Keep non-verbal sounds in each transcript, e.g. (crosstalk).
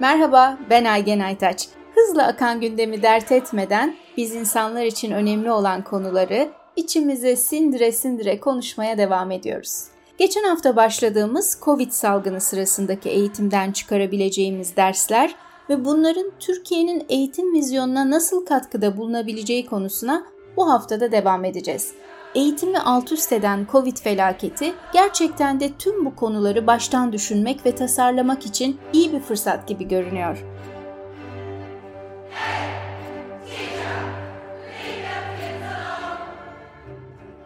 Merhaba, ben Aygen Aytaç. Hızla akan gündemi dert etmeden biz insanlar için önemli olan konuları içimize sindire sindire konuşmaya devam ediyoruz. Geçen hafta başladığımız Covid salgını sırasındaki eğitimden çıkarabileceğimiz dersler ve bunların Türkiye'nin eğitim vizyonuna nasıl katkıda bulunabileceği konusuna bu haftada devam edeceğiz. Eğitimi alt üst eden Covid felaketi gerçekten de tüm bu konuları baştan düşünmek ve tasarlamak için iyi bir fırsat gibi görünüyor.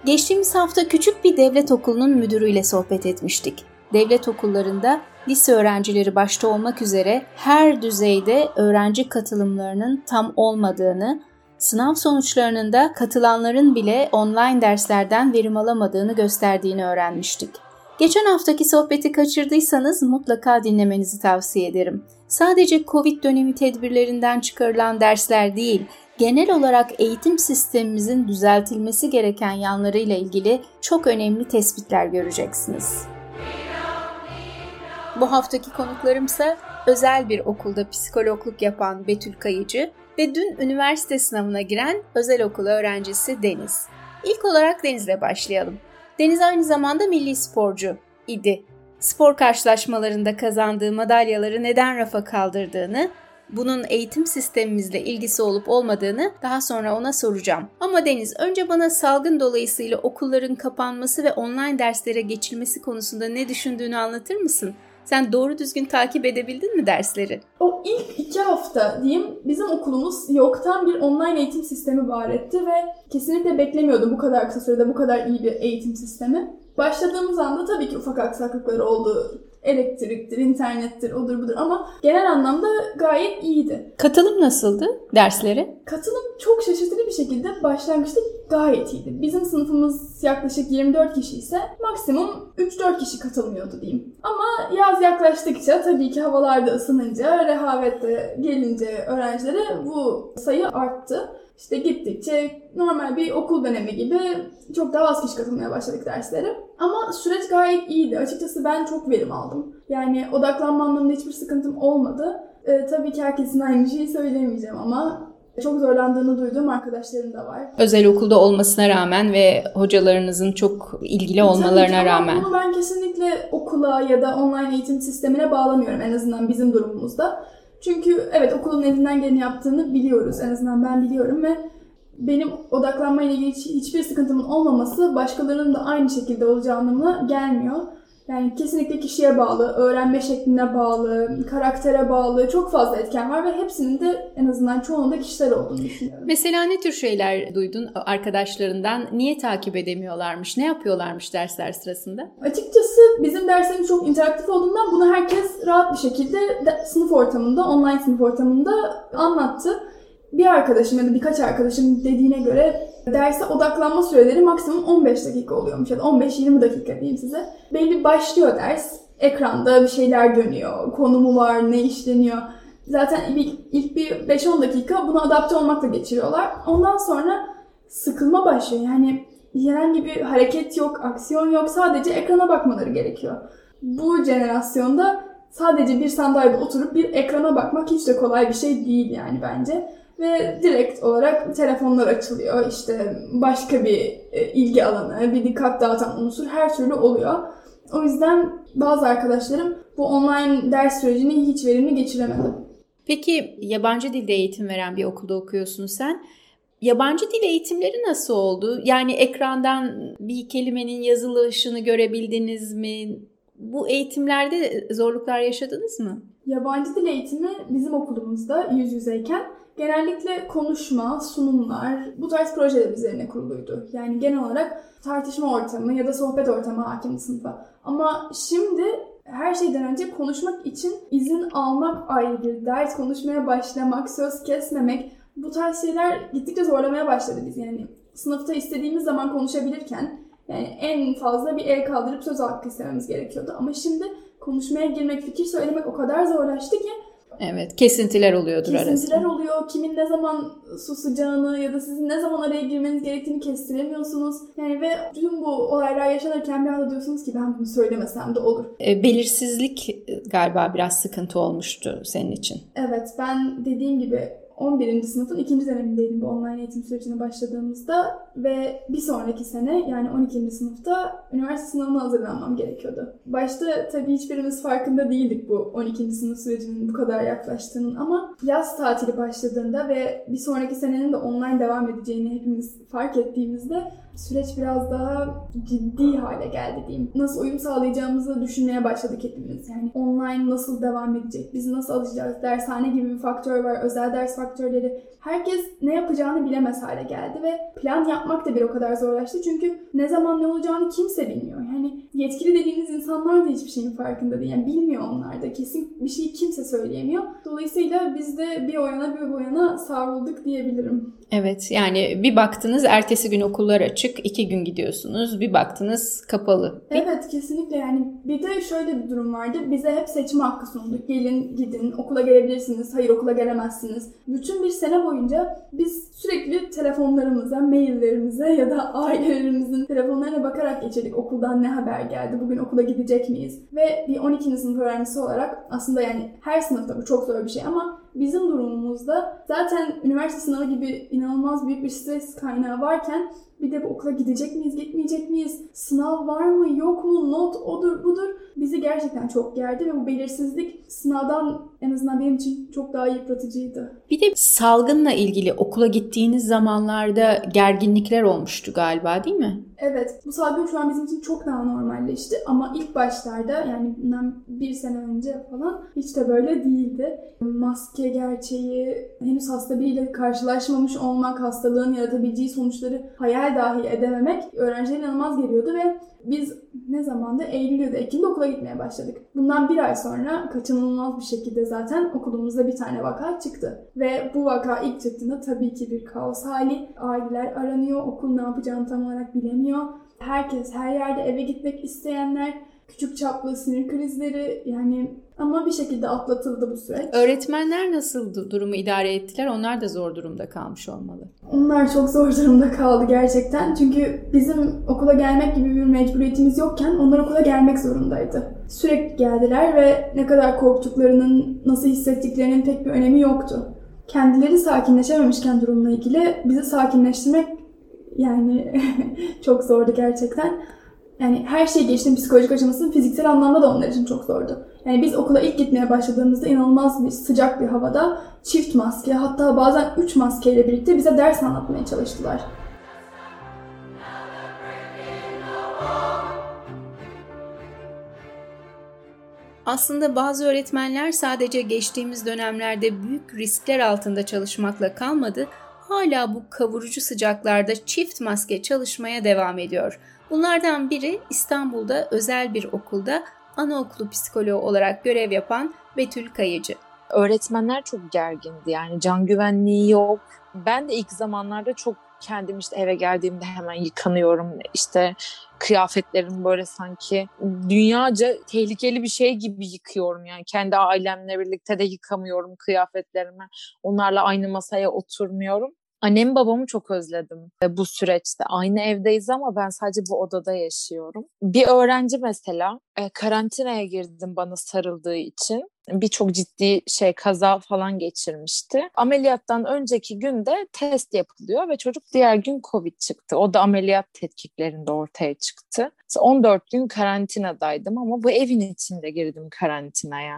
Geçtiğimiz hafta küçük bir devlet okulunun müdürüyle sohbet etmiştik. Devlet okullarında lise öğrencileri başta olmak üzere her düzeyde öğrenci katılımlarının tam olmadığını, sınav sonuçlarının da katılanların bile online derslerden verim alamadığını gösterdiğini öğrenmiştik. Geçen haftaki sohbeti kaçırdıysanız mutlaka dinlemenizi tavsiye ederim. Sadece Covid dönemi tedbirlerinden çıkarılan dersler değil, genel olarak eğitim sistemimizin düzeltilmesi gereken yanlarıyla ilgili çok önemli tespitler göreceksiniz. Bu haftaki konuklarımsa özel bir okulda psikologluk yapan Betül Kayıcı ve dün üniversite sınavına giren özel okul öğrencisi Deniz. İlk olarak Deniz'le başlayalım. Deniz aynı zamanda milli sporcu idi. Spor karşılaşmalarında kazandığı madalyaları neden rafa kaldırdığını, bunun eğitim sistemimizle ilgisi olup olmadığını daha sonra ona soracağım. Ama Deniz önce bana salgın dolayısıyla okulların kapanması ve online derslere geçilmesi konusunda ne düşündüğünü anlatır mısın? Sen doğru düzgün takip edebildin mi dersleri? O ilk iki hafta diyeyim bizim okulumuz yoktan bir online eğitim sistemi var etti ve kesinlikle beklemiyordum bu kadar kısa sürede bu kadar iyi bir eğitim sistemi. Başladığımız anda tabii ki ufak aksaklıkları oldu elektriktir, internettir, odur budur ama genel anlamda gayet iyiydi. Katılım nasıldı derslere? Katılım çok şaşırtıcı bir şekilde başlangıçta gayet iyiydi. Bizim sınıfımız yaklaşık 24 kişi ise maksimum 3-4 kişi katılmıyordu diyeyim. Ama yaz yaklaştıkça tabii ki havalarda ısınınca, rehavet de gelince öğrencilere bu sayı arttı. İşte gittikçe normal bir okul dönemi gibi çok daha az kişi katılmaya başladık derslere. Ama süreç gayet iyiydi. Açıkçası ben çok verim aldım. Yani odaklanma anlamında hiçbir sıkıntım olmadı. Ee, tabii ki herkesin aynı şeyi söyleyemeyeceğim ama çok zorlandığını duyduğum arkadaşlarım da var. Özel okulda olmasına rağmen ve hocalarınızın çok ilgili olmalarına Tabii rağmen. Bunu ben kesinlikle okula ya da online eğitim sistemine bağlamıyorum en azından bizim durumumuzda. Çünkü evet okulun elinden geleni yaptığını biliyoruz. En azından ben biliyorum ve benim odaklanma ile ilgili hiçbir sıkıntımın olmaması başkalarının da aynı şekilde olacağı anlamına gelmiyor. Yani kesinlikle kişiye bağlı, öğrenme şekline bağlı, karaktere bağlı çok fazla etken var ve hepsinin de en azından çoğunda kişiler olduğunu düşünüyorum. Mesela ne tür şeyler duydun arkadaşlarından? Niye takip edemiyorlarmış? Ne yapıyorlarmış dersler sırasında? Açıkçası bizim derslerimiz çok interaktif olduğundan bunu herkes rahat bir şekilde sınıf ortamında, online sınıf ortamında anlattı bir arkadaşım ya da birkaç arkadaşım dediğine göre derse odaklanma süreleri maksimum 15 dakika oluyormuş ya da 15-20 dakika diyeyim size. Belli başlıyor ders. Ekranda bir şeyler dönüyor. Konumu var, ne işleniyor. Zaten ilk, ilk bir 5-10 dakika buna adapte olmakla geçiriyorlar. Ondan sonra sıkılma başlıyor. Yani herhangi bir hareket yok, aksiyon yok. Sadece ekrana bakmaları gerekiyor. Bu jenerasyonda sadece bir sandalyede oturup bir ekrana bakmak hiç de kolay bir şey değil yani bence ve direkt olarak telefonlar açılıyor. İşte başka bir e, ilgi alanı, bir dikkat dağıtan unsur her türlü oluyor. O yüzden bazı arkadaşlarım bu online ders sürecini hiç verimli geçiremedi. Peki yabancı dilde eğitim veren bir okulda okuyorsun sen. Yabancı dil eğitimleri nasıl oldu? Yani ekrandan bir kelimenin yazılışını görebildiniz mi? Bu eğitimlerde zorluklar yaşadınız mı? Yabancı dil eğitimi bizim okulumuzda yüz yüzeyken genellikle konuşma, sunumlar, bu tarz projeler üzerine kuruluydu. Yani genel olarak tartışma ortamı ya da sohbet ortamı hakim sınıfa. Ama şimdi her şeyden önce konuşmak için izin almak ayrı bir dert. Konuşmaya başlamak, söz kesmemek bu tarz şeyler gittikçe zorlamaya başladı biz. Yani sınıfta istediğimiz zaman konuşabilirken yani en fazla bir el kaldırıp söz hakkı istememiz gerekiyordu. Ama şimdi konuşmaya girmek, fikir söylemek o kadar zorlaştı ki Evet, kesintiler oluyordur Kesintiler arasında. oluyor. Kimin ne zaman susacağını ya da sizin ne zaman araya girmeniz gerektiğini kestiremiyorsunuz. Yani ve tüm bu olaylar yaşanırken bir anda diyorsunuz ki ben bunu söylemesem de olur. E, belirsizlik galiba biraz sıkıntı olmuştu senin için. Evet, ben dediğim gibi 11. sınıfın ikinci dönemindeydim bu online eğitim sürecine başladığımızda ve bir sonraki sene yani 12. sınıfta üniversite sınavına hazırlanmam gerekiyordu. Başta tabii hiçbirimiz farkında değildik bu 12. sınıf sürecinin bu kadar yaklaştığının ama yaz tatili başladığında ve bir sonraki senenin de online devam edeceğini hepimiz fark ettiğimizde süreç biraz daha ciddi hale geldi diyeyim. Nasıl uyum sağlayacağımızı düşünmeye başladık hepimiz. Yani online nasıl devam edecek? Biz nasıl alacağız? Dershane gibi bir faktör var. Özel ders faktörleri. Herkes ne yapacağını bilemez hale geldi ve plan yapmak da bir o kadar zorlaştı. Çünkü ne zaman ne olacağını kimse bilmiyor. Yani yetkili dediğiniz insanlar da hiçbir şeyin farkında değil. Yani bilmiyor onlar da. Kesin bir şeyi kimse söyleyemiyor. Dolayısıyla biz de bir o bir bu savrulduk diyebilirim. Evet yani bir baktınız ertesi gün okullar açık, iki gün gidiyorsunuz. Bir baktınız kapalı. Evet kesinlikle yani bir de şöyle bir durum vardı. Bize hep seçme hakkı sunduk. Gelin gidin okula gelebilirsiniz, hayır okula gelemezsiniz. Bütün bir sene boyunca biz sürekli telefonlarımıza, maillerimize ya da ailelerimizin telefonlarına bakarak geçirdik. Okuldan ne haber geldi, bugün okula gidecek miyiz? Ve bir 12. sınıf öğrencisi olarak aslında yani her sınıfta bu çok zor bir şey ama bizim durumumuzda zaten üniversite sınavı gibi inanılmaz büyük bir stres kaynağı varken bir de bu okula gidecek miyiz, gitmeyecek miyiz? Sınav var mı, yok mu, not odur budur. Bizi gerçekten çok gerdi ve bu belirsizlik sınavdan en azından benim için çok daha yıpratıcıydı. Bir de salgınla ilgili okula gittiğiniz zamanlarda gerginlikler olmuştu galiba değil mi? Evet. Bu salgın şu an bizim için çok daha normalleşti. Ama ilk başlarda yani bundan bir sene önce falan hiç de böyle değildi. Maske gerçeği, henüz hasta biriyle karşılaşmamış olmak, hastalığın yaratabileceği sonuçları hayal dahi edememek öğrencilere inanılmaz geliyordu ve biz ne zamanda Eylül ya da Ekim'de okula gitmeye başladık. Bundan bir ay sonra kaçınılmaz bir şekilde zaten okulumuzda bir tane vaka çıktı. Ve bu vaka ilk çıktığında tabii ki bir kaos hali. Aileler aranıyor, okul ne yapacağını tam olarak bilemiyor. Herkes her yerde eve gitmek isteyenler, küçük çaplı sinir krizleri yani ama bir şekilde atlatıldı bu süreç. Öğretmenler nasıl durumu idare ettiler? Onlar da zor durumda kalmış olmalı. Onlar çok zor durumda kaldı gerçekten. Çünkü bizim okula gelmek gibi bir mecburiyetimiz yokken onlar okula gelmek zorundaydı. Sürekli geldiler ve ne kadar korktuklarının, nasıl hissettiklerinin pek bir önemi yoktu. Kendileri sakinleşememişken durumla ilgili bizi sakinleştirmek yani (laughs) çok zordu gerçekten. Yani her şey geçtim psikolojik aşamasının fiziksel anlamda da onlar için çok zordu. Yani biz okula ilk gitmeye başladığımızda inanılmaz bir sıcak bir havada çift maske hatta bazen üç maskeyle birlikte bize ders anlatmaya çalıştılar. Aslında bazı öğretmenler sadece geçtiğimiz dönemlerde büyük riskler altında çalışmakla kalmadı, hala bu kavurucu sıcaklarda çift maske çalışmaya devam ediyor. Bunlardan biri İstanbul'da özel bir okulda anaokulu psikoloğu olarak görev yapan Betül Kayıcı. Öğretmenler çok gergindi yani can güvenliği yok. Ben de ilk zamanlarda çok kendim işte eve geldiğimde hemen yıkanıyorum. İşte kıyafetlerim böyle sanki dünyaca tehlikeli bir şey gibi yıkıyorum yani. Kendi ailemle birlikte de yıkamıyorum kıyafetlerimi. Onlarla aynı masaya oturmuyorum. Annemi babamı çok özledim bu süreçte. Aynı evdeyiz ama ben sadece bu odada yaşıyorum. Bir öğrenci mesela e, karantinaya girdim bana sarıldığı için birçok ciddi şey kaza falan geçirmişti. Ameliyattan önceki günde test yapılıyor ve çocuk diğer gün Covid çıktı. O da ameliyat tetkiklerinde ortaya çıktı. 14 gün karantinadaydım ama bu evin içinde girdim karantinaya.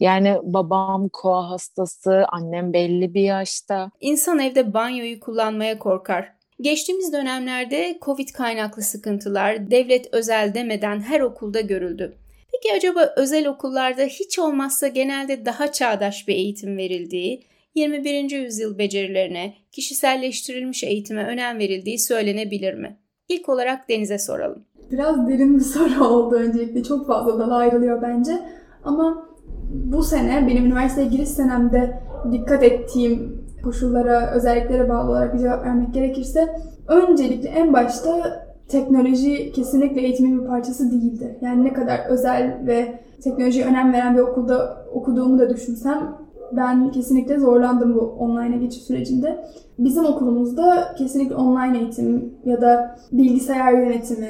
Yani babam koa hastası, annem belli bir yaşta. İnsan evde banyoyu kullanmaya korkar. Geçtiğimiz dönemlerde Covid kaynaklı sıkıntılar devlet özel demeden her okulda görüldü. Peki acaba özel okullarda hiç olmazsa genelde daha çağdaş bir eğitim verildiği, 21. yüzyıl becerilerine, kişiselleştirilmiş eğitime önem verildiği söylenebilir mi? İlk olarak Deniz'e soralım. Biraz derin bir soru (laughs) oldu öncelikle. Çok fazla dala ayrılıyor bence. Ama bu sene benim üniversiteye giriş senemde dikkat ettiğim koşullara, özelliklere bağlı olarak bir cevap vermek gerekirse öncelikle en başta teknoloji kesinlikle eğitimin bir parçası değildi. Yani ne kadar özel ve teknolojiye önem veren bir okulda okuduğumu da düşünsem Ben kesinlikle zorlandım bu online'a geçiş sürecinde. Bizim okulumuzda kesinlikle online eğitim ya da bilgisayar yönetimi,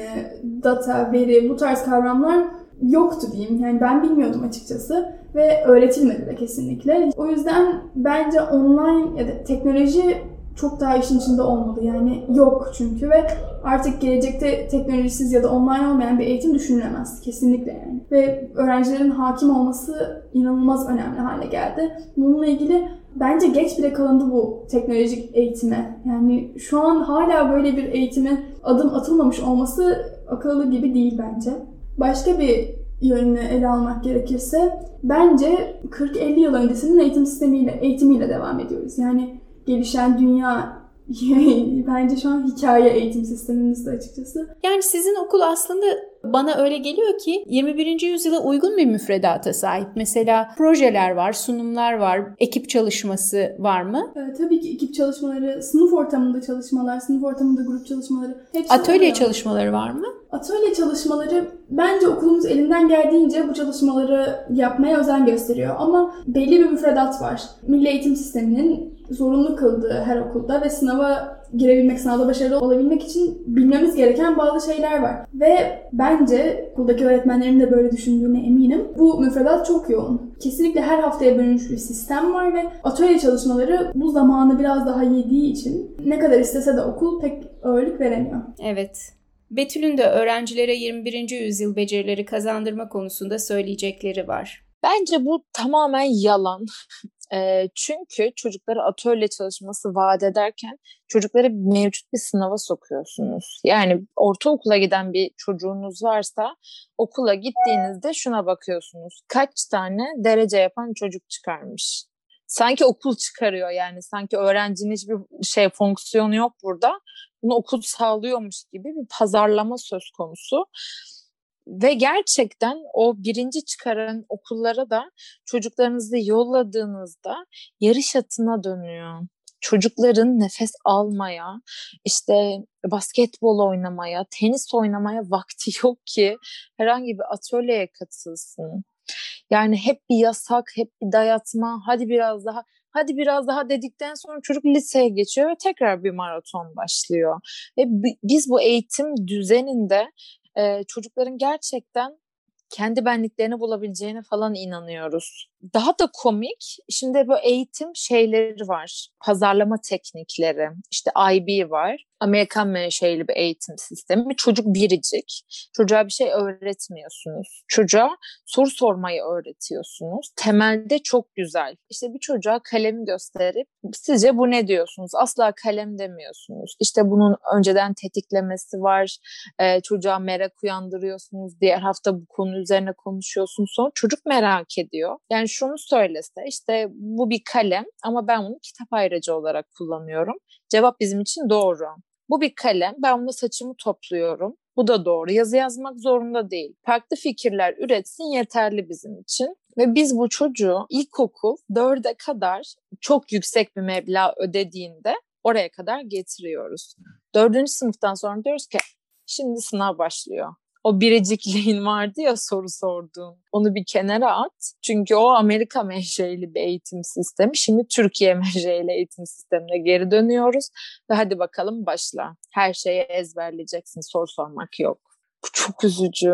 data, veri bu tarz kavramlar yoktu diyeyim. Yani ben bilmiyordum açıkçası ve öğretilmedi de kesinlikle. O yüzden bence online ya da teknoloji çok daha işin içinde olmalı. Yani yok çünkü ve artık gelecekte teknolojisiz ya da online olmayan bir eğitim düşünülemez. Kesinlikle yani. Ve öğrencilerin hakim olması inanılmaz önemli hale geldi. Bununla ilgili bence geç bile kalındı bu teknolojik eğitime. Yani şu an hala böyle bir eğitime adım atılmamış olması akıllı gibi değil bence. Başka bir yönünü ele almak gerekirse bence 40-50 yıl öncesinin eğitim sistemiyle, eğitimiyle devam ediyoruz. Yani gelişen dünya (laughs) bence şu an hikaye eğitim sistemimizde açıkçası. Yani sizin okul aslında bana öyle geliyor ki 21. yüzyıla uygun bir müfredata sahip. Mesela projeler var, sunumlar var, ekip çalışması var mı? Ee, tabii ki ekip çalışmaları, sınıf ortamında çalışmalar, sınıf ortamında grup çalışmaları. Hepsi Atölye oluyor. çalışmaları var mı? Atölye çalışmaları bence okulumuz elinden geldiğince bu çalışmaları yapmaya özen gösteriyor. Ama belli bir müfredat var. Milli Eğitim Sistemi'nin zorunlu kıldığı her okulda ve sınava girebilmek, sınavda başarılı olabilmek için bilmemiz gereken bazı şeyler var. Ve bence okuldaki öğretmenlerin de böyle düşündüğüne eminim. Bu müfredat çok yoğun. Kesinlikle her haftaya bölünmüş bir sistem var ve atölye çalışmaları bu zamanı biraz daha yediği için ne kadar istese de okul pek ağırlık veremiyor. Evet. Betül'ün de öğrencilere 21. yüzyıl becerileri kazandırma konusunda söyleyecekleri var. Bence bu tamamen yalan. Çünkü çocuklara atölye çalışması vaat ederken çocukları mevcut bir sınava sokuyorsunuz. Yani ortaokula giden bir çocuğunuz varsa okula gittiğinizde şuna bakıyorsunuz. Kaç tane derece yapan çocuk çıkarmış? Sanki okul çıkarıyor yani. Sanki öğrencinin hiçbir şey fonksiyonu yok burada. Bunu okul sağlıyormuş gibi bir pazarlama söz konusu. Ve gerçekten o birinci çıkaran okullara da çocuklarınızı yolladığınızda yarış atına dönüyor. Çocukların nefes almaya, işte basketbol oynamaya, tenis oynamaya vakti (laughs) yok ki herhangi bir atölyeye katılsın. Yani hep bir yasak, hep bir dayatma, hadi biraz daha, hadi biraz daha dedikten sonra çocuk liseye geçiyor ve tekrar bir maraton başlıyor. Ve biz bu eğitim düzeninde çocukların gerçekten kendi benliklerini bulabileceğine falan inanıyoruz. Daha da komik, şimdi bu eğitim şeyleri var. Pazarlama teknikleri, işte IB var. Amerikan menşeili bir eğitim sistemi. Çocuk biricik. Çocuğa bir şey öğretmiyorsunuz. Çocuğa soru sormayı öğretiyorsunuz. Temelde çok güzel. İşte bir çocuğa kalemi gösterip sizce bu ne diyorsunuz? Asla kalem demiyorsunuz. İşte bunun önceden tetiklemesi var. Ee, çocuğa merak uyandırıyorsunuz. Diğer hafta bu konu üzerine konuşuyorsunuz. Sonra çocuk merak ediyor. Yani şunu söylese işte bu bir kalem ama ben bunu kitap ayracı olarak kullanıyorum. Cevap bizim için doğru. Bu bir kalem. Ben bunu saçımı topluyorum. Bu da doğru. Yazı yazmak zorunda değil. Farklı fikirler üretsin yeterli bizim için. Ve biz bu çocuğu ilkokul dörde kadar çok yüksek bir meblağ ödediğinde oraya kadar getiriyoruz. Dördüncü sınıftan sonra diyoruz ki şimdi sınav başlıyor o biricikliğin (laughs) vardı ya soru sorduğun. Onu bir kenara at. Çünkü o Amerika menşeili bir eğitim sistemi. Şimdi Türkiye (laughs) menşeili eğitim sistemine geri dönüyoruz. Ve hadi bakalım başla. Her şeyi ezberleyeceksin. Soru sormak yok. Bu çok üzücü.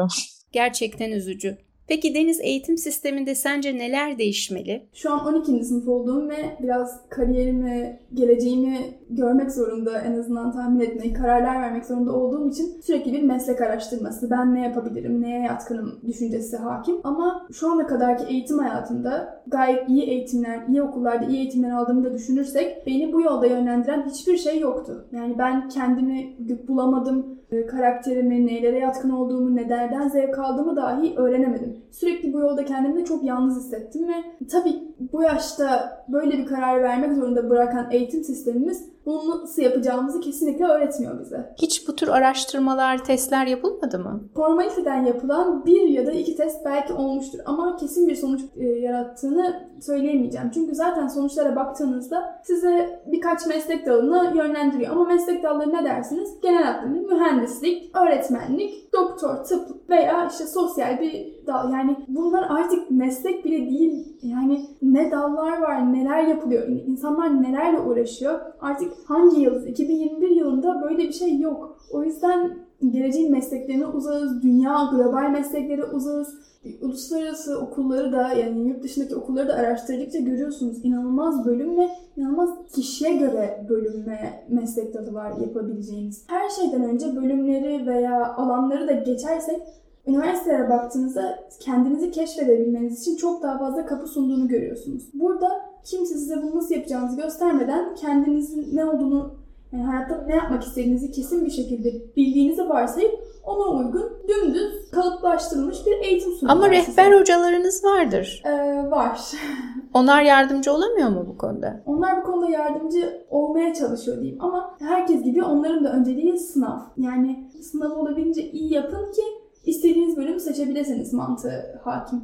Gerçekten üzücü. Peki Deniz eğitim sisteminde sence neler değişmeli? Şu an 12. sınıf olduğum ve biraz kariyerimi, geleceğimi görmek zorunda en azından tahmin etmeyi, kararlar vermek zorunda olduğum için sürekli bir meslek araştırması, ben ne yapabilirim, neye yatkınım düşüncesi hakim. Ama şu ana kadarki eğitim hayatımda gayet iyi eğitimler, iyi okullarda iyi eğitimler aldığımı da düşünürsek beni bu yolda yönlendiren hiçbir şey yoktu. Yani ben kendimi bulamadım, karakterimi, neylere yatkın olduğumu, nelerden zevk aldığımı dahi öğrenemedim. Sürekli bu yolda kendimi de çok yalnız hissettim ve tabii bu yaşta böyle bir karar vermek zorunda bırakan eğitim sistemimiz bunu nasıl yapacağımızı kesinlikle öğretmiyor bize. Hiç bu tür araştırmalar, testler yapılmadı mı? Formaliteden yapılan bir ya da iki test belki olmuştur ama kesin bir sonuç e, yarattığını söyleyemeyeceğim. Çünkü zaten sonuçlara baktığınızda size birkaç meslek dalına yönlendiriyor. Ama meslek dalları ne dersiniz? Genel adları mühendislik, öğretmenlik, doktor, tıp veya işte sosyal bir dal. Yani bunlar artık meslek bile değil. Yani ne dallar var, neler yapılıyor, insanlar nelerle uğraşıyor. Artık hangi yıl, 2021 yılında böyle bir şey yok. O yüzden geleceğin mesleklerine uzağız, dünya global mesleklere uzağız uluslararası okulları da yani yurt dışındaki okulları da araştırdıkça görüyorsunuz inanılmaz bölüm ve inanılmaz kişiye göre bölüm meslek dalı var yapabileceğiniz. Her şeyden önce bölümleri veya alanları da geçersek üniversitelere baktığınızda kendinizi keşfedebilmeniz için çok daha fazla kapı sunduğunu görüyorsunuz. Burada kimse size bunu nasıl yapacağınızı göstermeden kendinizin ne olduğunu yani hayatta ne yapmak istediğinizi kesin bir şekilde bildiğinizi varsayıp ona uygun dümdüz kalıplaştırılmış bir eğitim sunuyor. Ama rehber size. hocalarınız vardır. Ee, var. (laughs) Onlar yardımcı olamıyor mu bu konuda? Onlar bu konuda yardımcı olmaya çalışıyor diyeyim ama herkes gibi onların da önceliği sınav. Yani sınav olabildiğince iyi yapın ki istediğiniz bölümü seçebilirseniz mantığı hakim.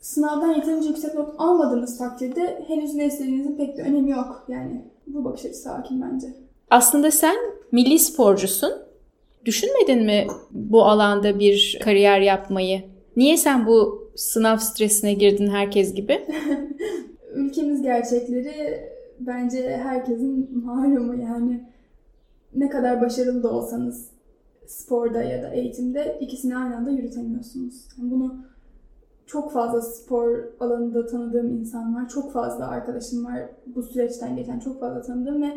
Sınavdan yeterince yüksek not almadığınız takdirde henüz ne istediğinizin pek bir önemi yok. Yani bu bakış açısı hakim bence. Aslında sen milli sporcusun. Düşünmedin mi bu alanda bir kariyer yapmayı? Niye sen bu sınav stresine girdin herkes gibi? (laughs) Ülkemiz gerçekleri bence herkesin (laughs) malumu yani. Ne kadar başarılı da olsanız sporda ya da eğitimde ikisini aynı anda yürütemiyorsunuz. Yani bunu çok fazla spor alanında tanıdığım insan var. Çok fazla arkadaşım var bu süreçten geçen çok fazla tanıdığım ve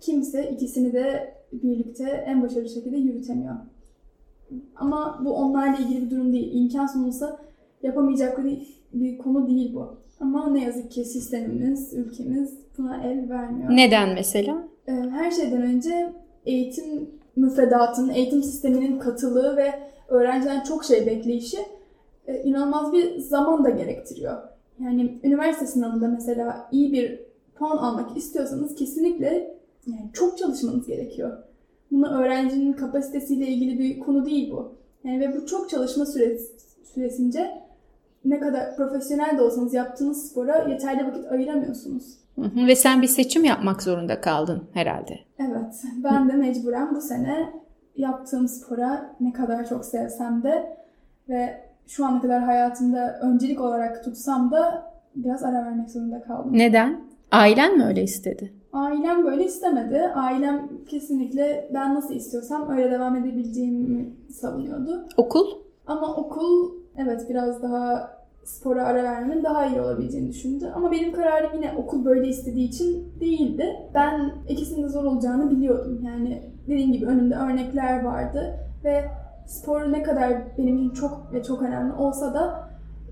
kimse ikisini de birlikte en başarılı şekilde yürütemiyor. Ama bu onlarla ilgili bir durum değil. İmkan sunulsa yapamayacakları bir konu değil bu. Ama ne yazık ki sistemimiz, ülkemiz buna el vermiyor. Neden mesela? Ee, her şeyden önce eğitim müfredatının, eğitim sisteminin katılığı ve öğrenciden çok şey bekleyişi e, inanılmaz bir zaman da gerektiriyor. Yani üniversite sınavında mesela iyi bir puan almak istiyorsanız kesinlikle yani çok çalışmanız gerekiyor. Bunu öğrencinin kapasitesiyle ilgili bir konu değil bu. Yani ve bu çok çalışma süresi, süresince ne kadar profesyonel de olsanız yaptığınız spora yeterli vakit ayıramıyorsunuz. Ve sen bir seçim yapmak zorunda kaldın herhalde. Evet. Ben de mecburen bu sene yaptığım spora ne kadar çok sevsem de ve şu ana kadar hayatımda öncelik olarak tutsam da biraz ara vermek zorunda kaldım. Neden? Ailen mi öyle istedi? Ailem böyle istemedi. Ailem kesinlikle ben nasıl istiyorsam öyle devam edebileceğimi savunuyordu. Okul? Ama okul evet biraz daha spora ara vermenin daha iyi olabileceğini düşündü. Ama benim kararım yine okul böyle istediği için değildi. Ben ikisinin de zor olacağını biliyordum. Yani dediğim gibi önümde örnekler vardı ve spor ne kadar benim için çok ve çok önemli olsa da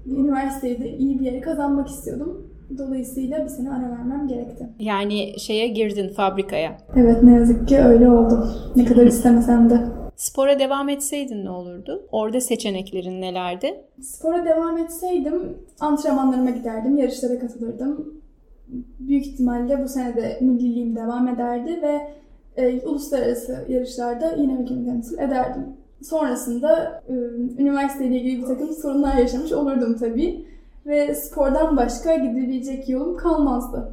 üniversitede iyi bir yere kazanmak istiyordum. Dolayısıyla bir sene ara vermem gerekti. Yani şeye girdin fabrikaya. Evet ne yazık ki öyle oldu. Ne kadar istemesem de. Spora devam etseydin ne olurdu? Orada seçeneklerin nelerdi? Spora devam etseydim antrenmanlarıma giderdim, yarışlara katılırdım. Büyük ihtimalle bu sene de milliliğim devam ederdi ve e, uluslararası yarışlarda yine ülkemi temsil ederdim. Sonrasında e, üniversiteyle ilgili bir takım sorunlar yaşamış olurdum tabii ve spordan başka gidebilecek yolum kalmazdı.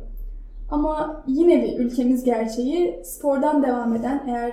Ama yine bir ülkemiz gerçeği spordan devam eden eğer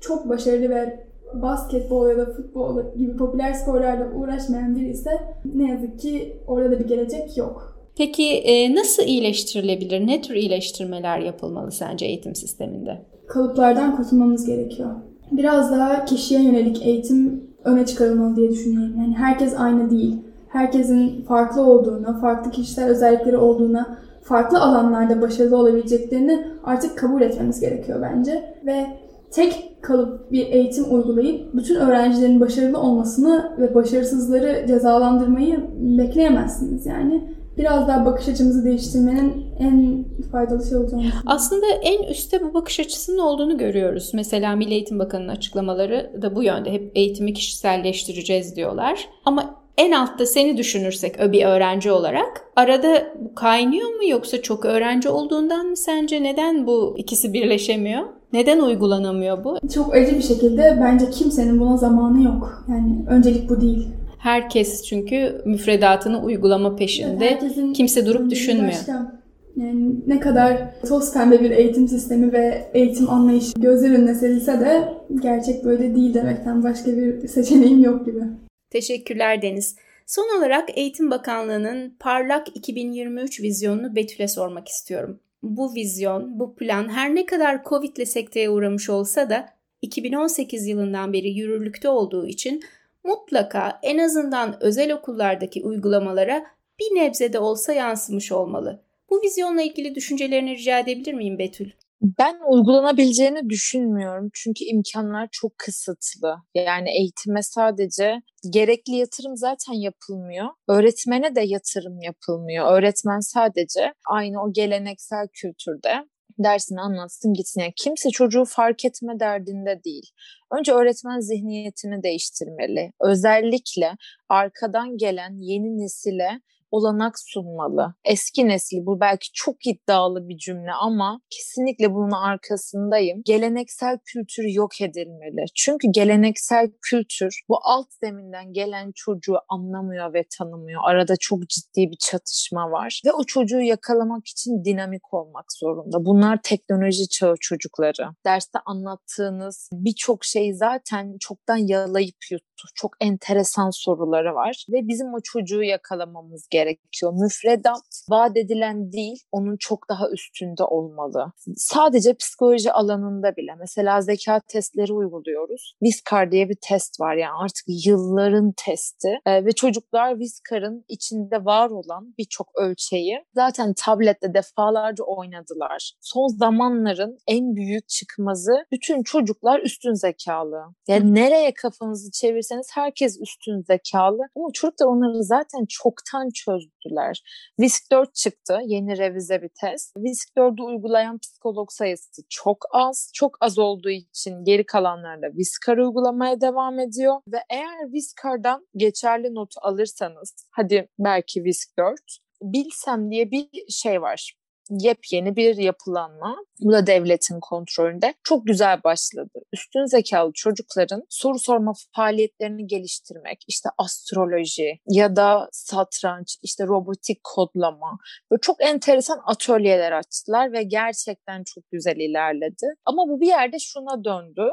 çok başarılı ve basketbol ya da futbol gibi popüler sporlarla uğraşmayan biri ise ne yazık ki orada da bir gelecek yok. Peki e, nasıl iyileştirilebilir? Ne tür iyileştirmeler yapılmalı sence eğitim sisteminde? Kalıplardan kurtulmamız gerekiyor. Biraz daha kişiye yönelik eğitim öne çıkarılmalı diye düşünüyorum. Yani herkes aynı değil herkesin farklı olduğunu, farklı kişisel özellikleri olduğuna, farklı alanlarda başarılı olabileceklerini artık kabul etmemiz gerekiyor bence. Ve tek kalıp bir eğitim uygulayıp bütün öğrencilerin başarılı olmasını ve başarısızları cezalandırmayı bekleyemezsiniz yani. Biraz daha bakış açımızı değiştirmenin en faydalı şey olacağını Aslında en üstte bu bakış açısının olduğunu görüyoruz. Mesela Milli Eğitim Bakanı'nın açıklamaları da bu yönde. Hep eğitimi kişiselleştireceğiz diyorlar. Ama en altta seni düşünürsek bir öğrenci olarak arada kaynıyor mu yoksa çok öğrenci olduğundan mı sence neden bu ikisi birleşemiyor? Neden uygulanamıyor bu? Çok acı bir şekilde bence kimsenin buna zamanı yok. Yani öncelik bu değil. Herkes çünkü müfredatını uygulama peşinde. Evet, Kimse durup düşünmüyor. Başka. Yani ne kadar toz pembe bir eğitim sistemi ve eğitim anlayışı gözler önüne serilse de gerçek böyle değil demekten başka bir seçeneğim yok gibi. Teşekkürler Deniz. Son olarak Eğitim Bakanlığı'nın Parlak 2023 vizyonunu Betül'e sormak istiyorum. Bu vizyon, bu plan her ne kadar Covid ile sekteye uğramış olsa da 2018 yılından beri yürürlükte olduğu için mutlaka en azından özel okullardaki uygulamalara bir nebze de olsa yansımış olmalı. Bu vizyonla ilgili düşüncelerini rica edebilir miyim Betül? Ben uygulanabileceğini düşünmüyorum. Çünkü imkanlar çok kısıtlı. Yani eğitime sadece gerekli yatırım zaten yapılmıyor. Öğretmene de yatırım yapılmıyor. Öğretmen sadece aynı o geleneksel kültürde dersini anlatsın gitsin. Yani kimse çocuğu fark etme derdinde değil. Önce öğretmen zihniyetini değiştirmeli. Özellikle arkadan gelen yeni nesile olanak sunmalı. Eski nesil bu belki çok iddialı bir cümle ama kesinlikle bunun arkasındayım. Geleneksel kültür yok edilmeli. Çünkü geleneksel kültür bu alt zeminden gelen çocuğu anlamıyor ve tanımıyor. Arada çok ciddi bir çatışma var ve o çocuğu yakalamak için dinamik olmak zorunda. Bunlar teknoloji çağı çocukları. Derste anlattığınız birçok şey zaten çoktan yalayıp yuttu. Çok enteresan soruları var ve bizim o çocuğu yakalamamız gerekiyor. Müfredat vaat edilen değil, onun çok daha üstünde olmalı. Sadece psikoloji alanında bile mesela zeka testleri uyguluyoruz. Viskar diye bir test var yani artık yılların testi ee, ve çocuklar Viskar'ın içinde var olan birçok ölçeği zaten tablette defalarca oynadılar. Son zamanların en büyük çıkmazı bütün çocuklar üstün zekalı. Yani nereye kafanızı çevirseniz herkes üstün zekalı ama çocuklar onları zaten çoktan çözdü çözdüler. VISC 4 çıktı. Yeni revize bir test. VISC 4'ü uygulayan psikolog sayısı çok az. Çok az olduğu için geri kalanlar da VISCAR uygulamaya devam ediyor. Ve eğer VISCAR'dan geçerli notu alırsanız hadi belki VISC 4 Bilsem diye bir şey var yepyeni bir yapılanma. Bu da devletin kontrolünde. Çok güzel başladı. Üstün zekalı çocukların soru sorma faaliyetlerini geliştirmek, işte astroloji ya da satranç, işte robotik kodlama. Böyle çok enteresan atölyeler açtılar ve gerçekten çok güzel ilerledi. Ama bu bir yerde şuna döndü.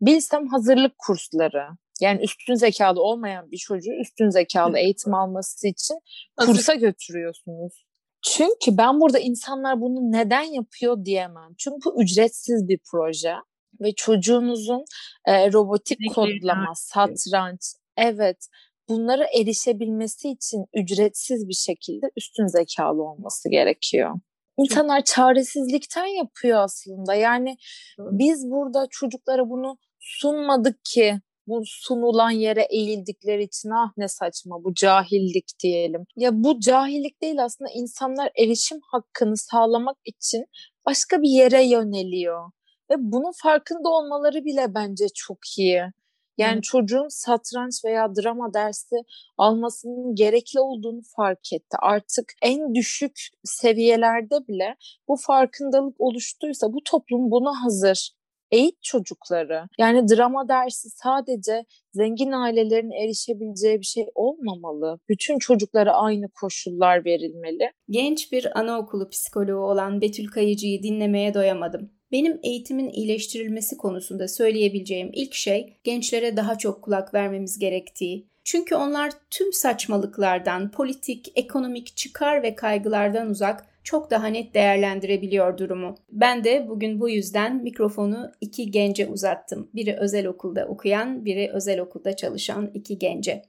Bilsem hazırlık kursları, yani üstün zekalı olmayan bir çocuğu üstün zekalı eğitim alması için kursa götürüyorsunuz. Çünkü ben burada insanlar bunu neden yapıyor diyemem. Çünkü ücretsiz bir proje ve çocuğunuzun e, robotik kodlama, satranç, evet bunlara erişebilmesi için ücretsiz bir şekilde üstün zekalı olması gerekiyor. İnsanlar çaresizlikten yapıyor aslında. Yani biz burada çocuklara bunu sunmadık ki bu sunulan yere eğildikleri için ah ne saçma bu cahillik diyelim. Ya bu cahillik değil aslında insanlar erişim hakkını sağlamak için başka bir yere yöneliyor. Ve bunun farkında olmaları bile bence çok iyi. Yani Hı. çocuğun satranç veya drama dersi almasının gerekli olduğunu fark etti. Artık en düşük seviyelerde bile bu farkındalık oluştuysa bu toplum buna hazır eğit çocukları. Yani drama dersi sadece zengin ailelerin erişebileceği bir şey olmamalı. Bütün çocuklara aynı koşullar verilmeli. Genç bir anaokulu psikoloğu olan Betül Kayıcı'yı dinlemeye doyamadım. Benim eğitimin iyileştirilmesi konusunda söyleyebileceğim ilk şey gençlere daha çok kulak vermemiz gerektiği. Çünkü onlar tüm saçmalıklardan, politik, ekonomik çıkar ve kaygılardan uzak çok daha net değerlendirebiliyor durumu. Ben de bugün bu yüzden mikrofonu iki gence uzattım. Biri özel okulda okuyan, biri özel okulda çalışan iki gence.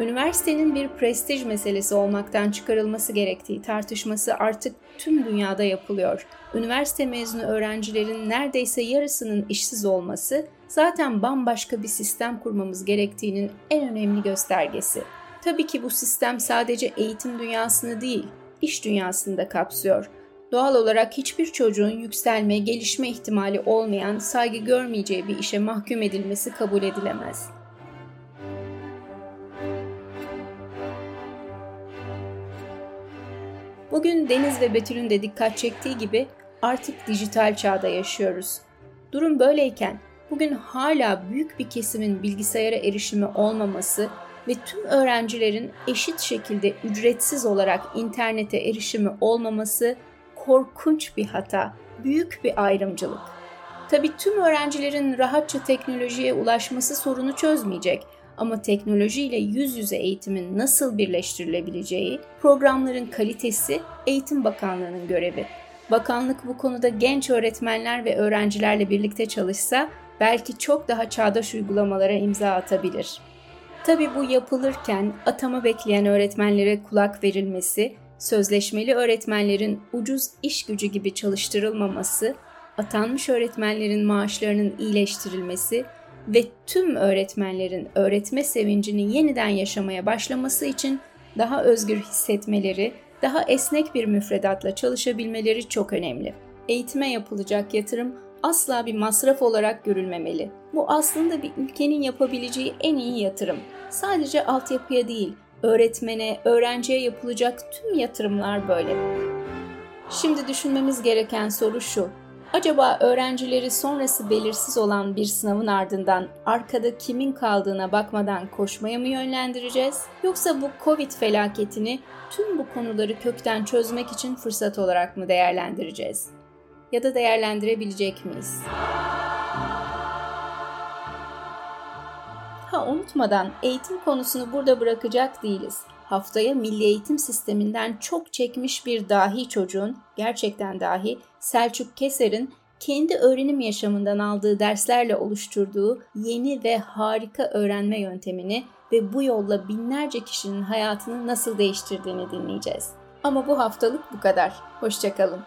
Üniversitenin bir prestij meselesi olmaktan çıkarılması gerektiği tartışması artık tüm dünyada yapılıyor. Üniversite mezunu öğrencilerin neredeyse yarısının işsiz olması zaten bambaşka bir sistem kurmamız gerektiğinin en önemli göstergesi. Tabii ki bu sistem sadece eğitim dünyasını değil, iş dünyasını da kapsıyor. Doğal olarak hiçbir çocuğun yükselme, gelişme ihtimali olmayan, saygı görmeyeceği bir işe mahkum edilmesi kabul edilemez. Bugün Deniz ve Betül'ün de dikkat çektiği gibi artık dijital çağda yaşıyoruz. Durum böyleyken bugün hala büyük bir kesimin bilgisayara erişimi olmaması ve tüm öğrencilerin eşit şekilde ücretsiz olarak internete erişimi olmaması korkunç bir hata, büyük bir ayrımcılık. Tabi tüm öğrencilerin rahatça teknolojiye ulaşması sorunu çözmeyecek ama teknolojiyle yüz yüze eğitimin nasıl birleştirilebileceği, programların kalitesi Eğitim Bakanlığı'nın görevi. Bakanlık bu konuda genç öğretmenler ve öğrencilerle birlikte çalışsa belki çok daha çağdaş uygulamalara imza atabilir. Tabi bu yapılırken atama bekleyen öğretmenlere kulak verilmesi, sözleşmeli öğretmenlerin ucuz iş gücü gibi çalıştırılmaması, atanmış öğretmenlerin maaşlarının iyileştirilmesi ve tüm öğretmenlerin öğretme sevincini yeniden yaşamaya başlaması için daha özgür hissetmeleri, daha esnek bir müfredatla çalışabilmeleri çok önemli. Eğitime yapılacak yatırım asla bir masraf olarak görülmemeli. Bu aslında bir ülkenin yapabileceği en iyi yatırım. Sadece altyapıya değil, öğretmene, öğrenciye yapılacak tüm yatırımlar böyle. Şimdi düşünmemiz gereken soru şu. Acaba öğrencileri sonrası belirsiz olan bir sınavın ardından arkada kimin kaldığına bakmadan koşmaya mı yönlendireceğiz? Yoksa bu Covid felaketini tüm bu konuları kökten çözmek için fırsat olarak mı değerlendireceğiz? Ya da değerlendirebilecek miyiz? Ha unutmadan eğitim konusunu burada bırakacak değiliz haftaya milli eğitim sisteminden çok çekmiş bir dahi çocuğun, gerçekten dahi Selçuk Keser'in kendi öğrenim yaşamından aldığı derslerle oluşturduğu yeni ve harika öğrenme yöntemini ve bu yolla binlerce kişinin hayatını nasıl değiştirdiğini dinleyeceğiz. Ama bu haftalık bu kadar. Hoşçakalın.